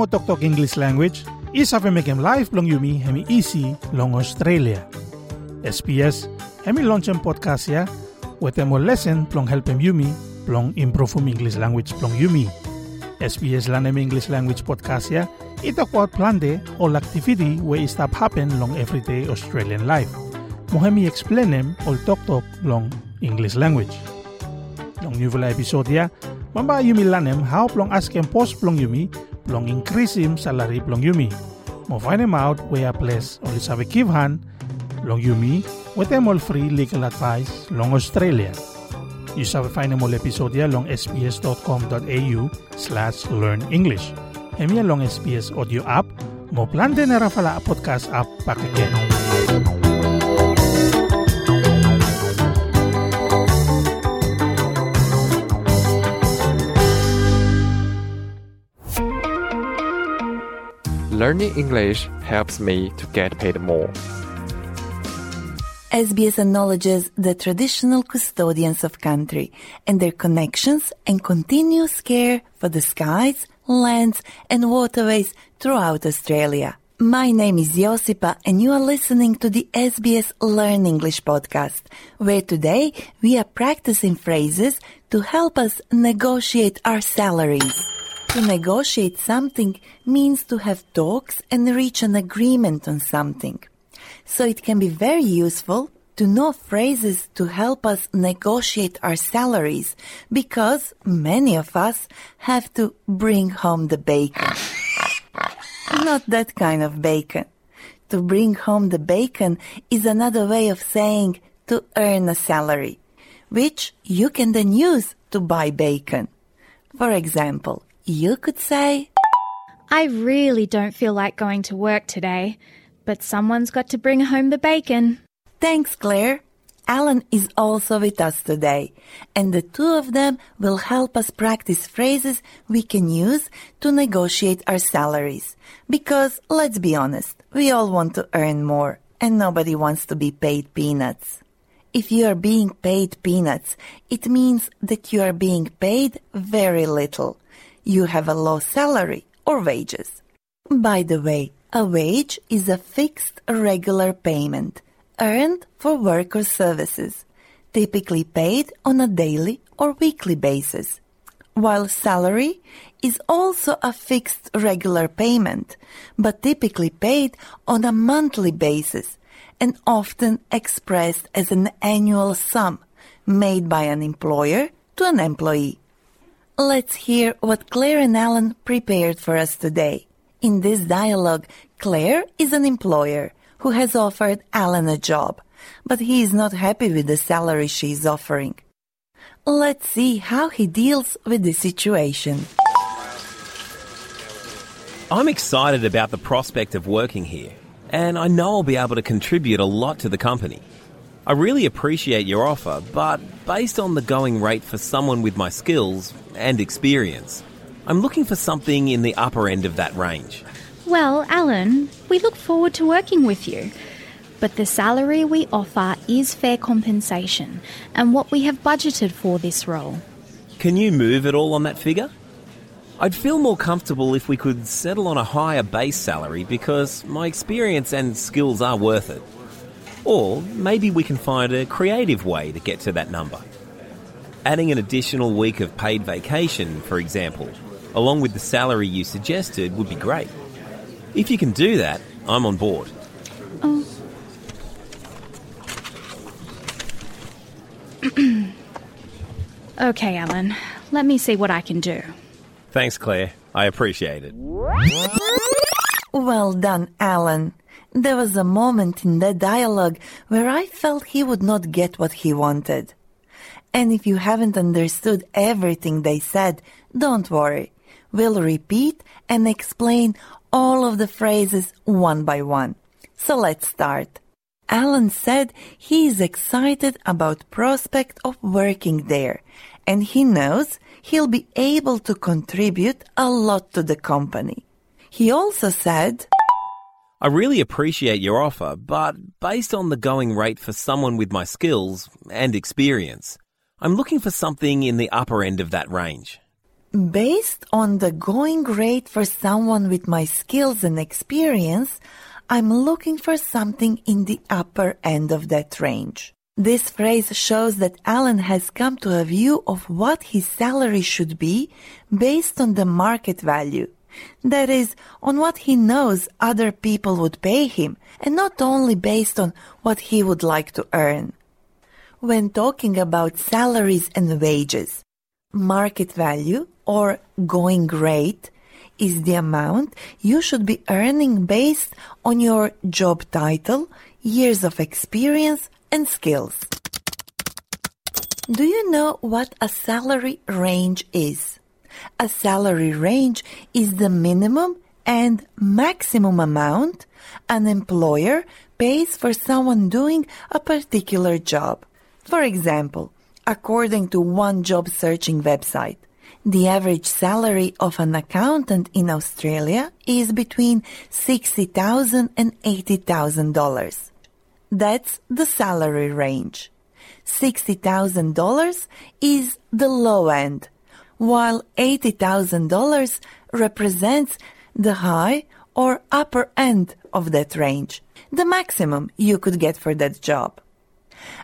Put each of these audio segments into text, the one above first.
mo tok English language, isa fa make life long yumi hemi easy long Australia. SBS hemi launch podcast ya, wete mo lesson plong help em yumi plong improve um English language plong yumi. SBS Lanem English Language Podcast ya, ito plan de all activity we stop happen long everyday Australian life. Mohemi explain em all talk talk long English language. Long new episode ya, mamba yumi lanem how plong ask em post plong yumi plong increase him salary plong yumi. Mo find him out where place only sabi give hand long yumi with them all free legal advice long Australia. You shall find more episode long sbs.com.au slash learn English. Hemi along SBS audio app, mo plan din na rafala podcast app pakikeno. Learning English helps me to get paid more. SBS acknowledges the traditional custodians of country and their connections and continuous care for the skies, lands and waterways throughout Australia. My name is Josipa and you are listening to the SBS Learn English podcast, where today we are practicing phrases to help us negotiate our salaries. To negotiate something means to have talks and reach an agreement on something so it can be very useful to know phrases to help us negotiate our salaries because many of us have to bring home the bacon. Not that kind of bacon. To bring home the bacon is another way of saying to earn a salary, which you can then use to buy bacon. For example, you could say, I really don't feel like going to work today but someone's got to bring home the bacon. Thanks, Claire. Alan is also with us today, and the two of them will help us practice phrases we can use to negotiate our salaries. Because, let's be honest, we all want to earn more, and nobody wants to be paid peanuts. If you are being paid peanuts, it means that you are being paid very little. You have a low salary or wages. By the way, a wage is a fixed regular payment earned for work or services, typically paid on a daily or weekly basis. While salary is also a fixed regular payment, but typically paid on a monthly basis and often expressed as an annual sum made by an employer to an employee. Let's hear what Claire and Alan prepared for us today. In this dialogue, Claire is an employer who has offered Alan a job, but he is not happy with the salary she is offering. Let's see how he deals with the situation. I'm excited about the prospect of working here, and I know I'll be able to contribute a lot to the company. I really appreciate your offer, but based on the going rate for someone with my skills and experience, I'm looking for something in the upper end of that range. Well, Alan, we look forward to working with you. But the salary we offer is fair compensation and what we have budgeted for this role. Can you move at all on that figure? I'd feel more comfortable if we could settle on a higher base salary because my experience and skills are worth it. Or maybe we can find a creative way to get to that number. Adding an additional week of paid vacation, for example, along with the salary you suggested would be great. If you can do that, I'm on board. Oh. okay, Alan. Let me see what I can do. Thanks, Claire. I appreciate it. Well done, Alan. There was a moment in that dialogue where I felt he would not get what he wanted. And if you haven't understood everything they said, don't worry. We'll repeat and explain all of the phrases one by one. So let's start. Alan said he is excited about prospect of working there and he knows he'll be able to contribute a lot to the company. He also said, I really appreciate your offer, but based on the going rate for someone with my skills and experience, I'm looking for something in the upper end of that range. Based on the going rate for someone with my skills and experience, I'm looking for something in the upper end of that range. This phrase shows that Alan has come to a view of what his salary should be based on the market value. That is, on what he knows other people would pay him, and not only based on what he would like to earn. When talking about salaries and wages, market value or going rate is the amount you should be earning based on your job title, years of experience, and skills. Do you know what a salary range is? A salary range is the minimum and maximum amount an employer pays for someone doing a particular job. For example, according to one job searching website, the average salary of an accountant in Australia is between $60,000 and $80,000. That's the salary range. $60,000 is the low end, while $80,000 represents the high or upper end of that range, the maximum you could get for that job.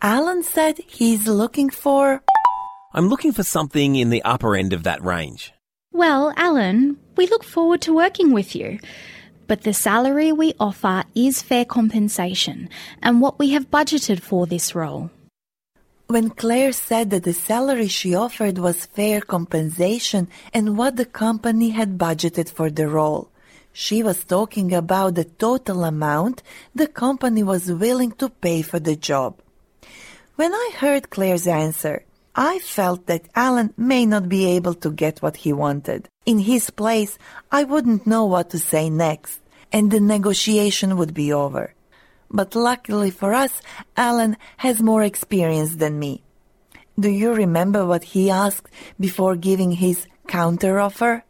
Alan said he's looking for. I'm looking for something in the upper end of that range. Well, Alan, we look forward to working with you. But the salary we offer is fair compensation and what we have budgeted for this role. When Claire said that the salary she offered was fair compensation and what the company had budgeted for the role, she was talking about the total amount the company was willing to pay for the job. When I heard Claire's answer, I felt that Alan may not be able to get what he wanted. In his place, I wouldn't know what to say next, and the negotiation would be over. But luckily for us, Alan has more experience than me. Do you remember what he asked before giving his counteroffer?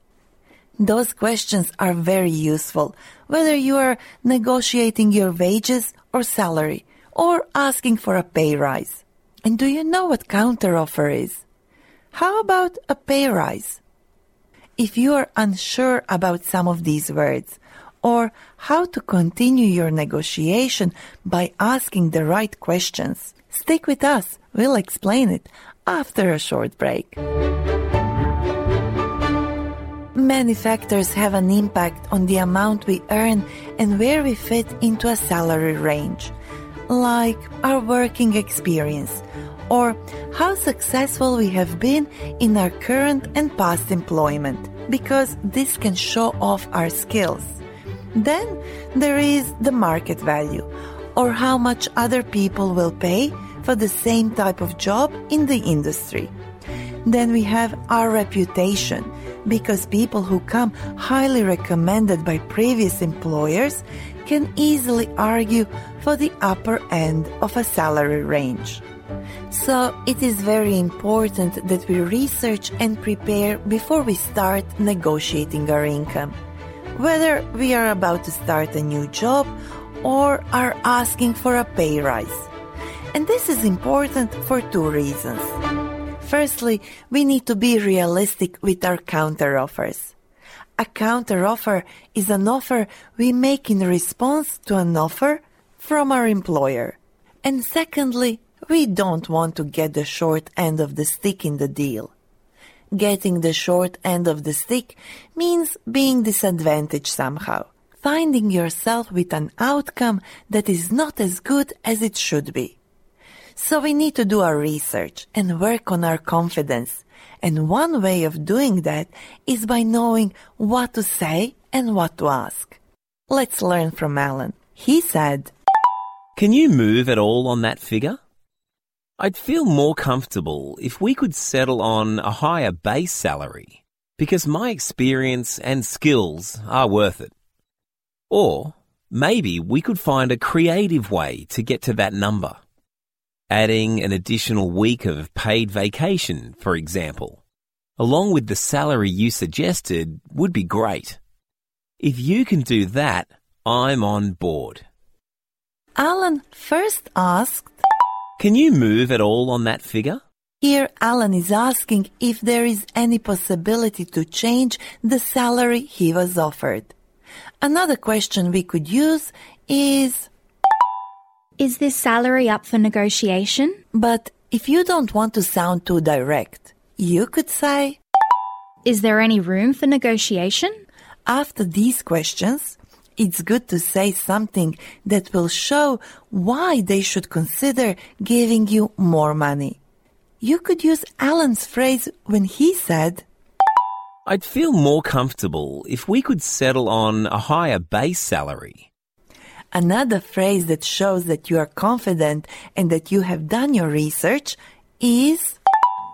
Those questions are very useful, whether you are negotiating your wages or salary, or asking for a pay rise. And do you know what counteroffer is? How about a pay rise? If you are unsure about some of these words, or how to continue your negotiation by asking the right questions, stick with us. We'll explain it after a short break. Many factors have an impact on the amount we earn and where we fit into a salary range, like our working experience or how successful we have been in our current and past employment, because this can show off our skills. Then there is the market value, or how much other people will pay for the same type of job in the industry. Then we have our reputation, because people who come highly recommended by previous employers can easily argue for the upper end of a salary range. So it is very important that we research and prepare before we start negotiating our income. Whether we are about to start a new job or are asking for a pay rise. And this is important for two reasons. Firstly, we need to be realistic with our counteroffers. A counteroffer is an offer we make in response to an offer from our employer. And secondly, we don't want to get the short end of the stick in the deal. Getting the short end of the stick means being disadvantaged somehow, finding yourself with an outcome that is not as good as it should be. So we need to do our research and work on our confidence. And one way of doing that is by knowing what to say and what to ask. Let's learn from Alan. He said, Can you move at all on that figure? I'd feel more comfortable if we could settle on a higher base salary because my experience and skills are worth it. Or maybe we could find a creative way to get to that number. Adding an additional week of paid vacation, for example, along with the salary you suggested would be great. If you can do that, I'm on board. Alan first asked, Can you move at all on that figure? Here, Alan is asking if there is any possibility to change the salary he was offered. Another question we could use is, Is this salary up for negotiation? but if you don't want to sound too direct, you could say, Is there any room for negotiation? after these questions, it's good to say something that will show why they should consider giving you more money. You could use Alan's phrase when he said, I'd feel more comfortable if we could settle on a higher base salary. Another phrase that shows that you are confident and that you have done your research is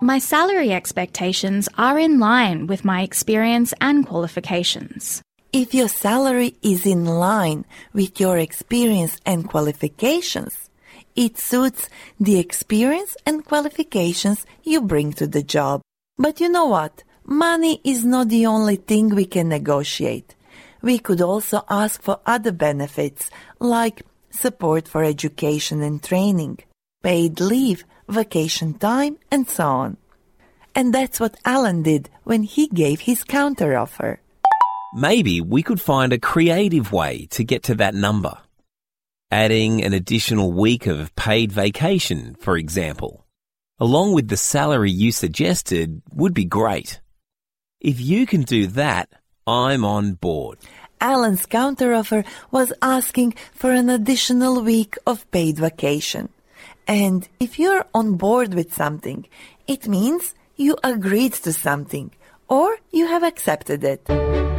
My salary expectations are in line with my experience and qualifications. If your salary is in line with your experience and qualifications. It suits the experience and qualifications you bring to the job. But you know what? Money is not the only thing we can negotiate. We could also ask for other benefits like support for education and training, paid leave, vacation time, and so on. And that's what Alan did when he gave his counteroffer. Maybe we could find a creative way to get to that number. Adding an additional week of paid vacation, for example, along with the salary you suggested would be great. If you can do that, I'm on board. Alan's counteroffer was asking for an additional week of paid vacation. And if you're on board with something, it means you agreed to something or you have accepted it.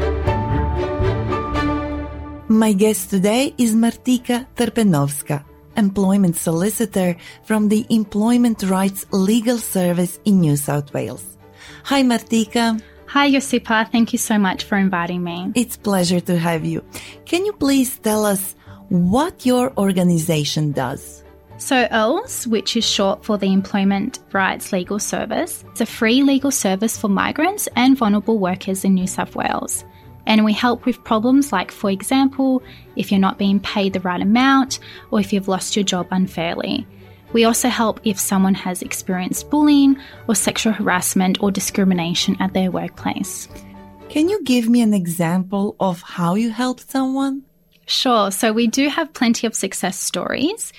My guest today is Martika Terpenovska, employment solicitor from the Employment Rights Legal Service in New South Wales. Hi Martika. Hi, Josipa. Thank you so much for inviting me. It's pleasure to have you. Can you please tell us what your organization does? So, ERLS, which is short for the Employment Rights Legal Service, is a free legal service for migrants and vulnerable workers in New South Wales. And we help with problems like, for example, if you're not being paid the right amount or if you've lost your job unfairly. We also help if someone has experienced bullying or sexual harassment or discrimination at their workplace. Can you give me an example of how you helped someone? Sure. So we do have plenty of success stories.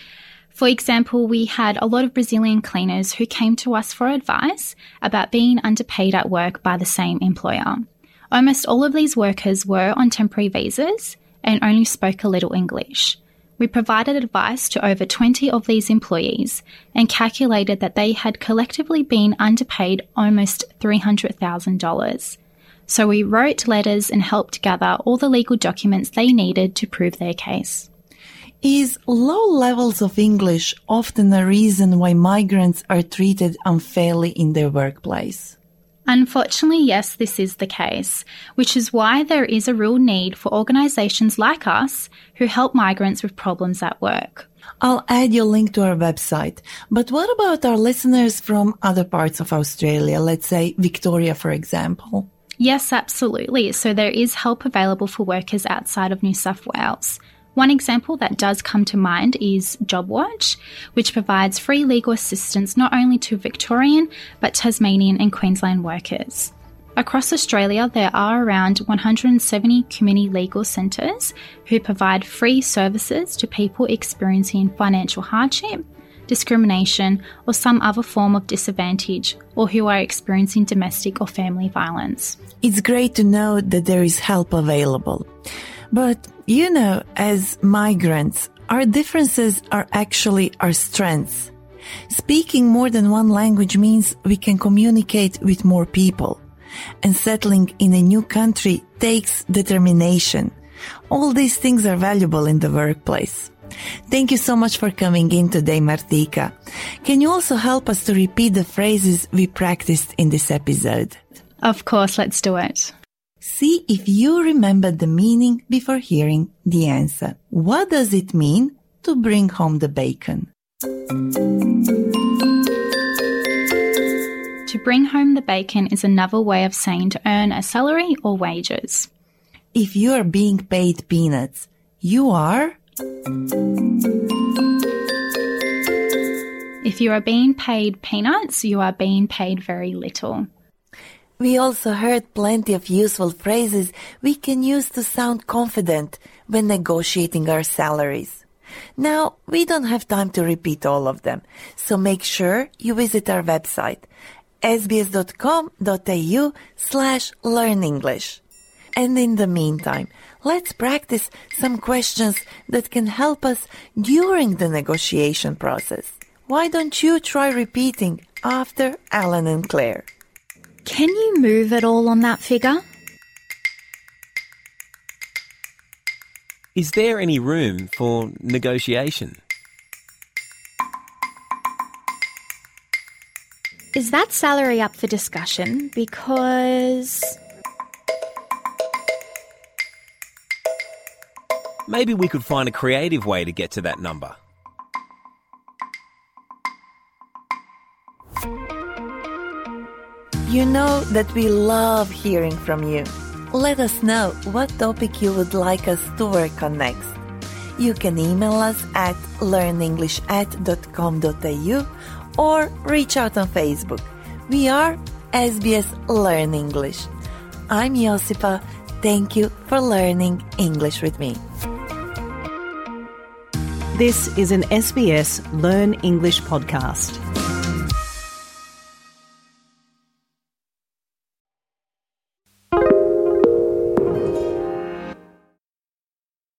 For example, we had a lot of Brazilian cleaners who came to us for advice about being underpaid at work by the same employer. Almost all of these workers were on temporary visas and only spoke a little English. We provided advice to over 20 of these employees and calculated that they had collectively been underpaid almost $300,000. So we wrote letters and helped gather all the legal documents they needed to prove their case. Is low levels of English often a reason why migrants are treated unfairly in their workplace? Unfortunately, yes, this is the case, which is why there is a real need for organisations like us who help migrants with problems at work. I'll add your link to our website. But what about our listeners from other parts of Australia? Let's say Victoria, for example. Yes, absolutely. So there is help available for workers outside of New South Wales. One example that does come to mind is JobWatch, which provides free legal assistance not only to Victorian but Tasmanian and Queensland workers. Across Australia, there are around 170 community legal centres who provide free services to people experiencing financial hardship, discrimination, or some other form of disadvantage, or who are experiencing domestic or family violence. It's great to know that there is help available. But, you know, as migrants, our differences are actually our strengths. Speaking more than one language means we can communicate with more people. And settling in a new country takes determination. All these things are valuable in the workplace. Thank you so much for coming in today, Martika. Can you also help us to repeat the phrases we practiced in this episode? Of course, let's do it. See if you remember the meaning before hearing the answer. What does it mean to bring home the bacon? To bring home the bacon is another way of saying to earn a salary or wages. If you are being paid peanuts, you are. If you are being paid peanuts, you are being paid very little. We also heard plenty of useful phrases we can use to sound confident when negotiating our salaries. Now, we don't have time to repeat all of them, so make sure you visit our website sbs.com.au slash learn English. And in the meantime, let's practice some questions that can help us during the negotiation process. Why don't you try repeating after Alan and Claire? Can you move at all on that figure? Is there any room for negotiation? Is that salary up for discussion? Because. Maybe we could find a creative way to get to that number. You know that we love hearing from you. Let us know what topic you would like us to work on next. You can email us at learnenglishat.com.au or reach out on Facebook. We are SBS Learn English. I'm Josipa. Thank you for learning English with me. This is an SBS Learn English podcast.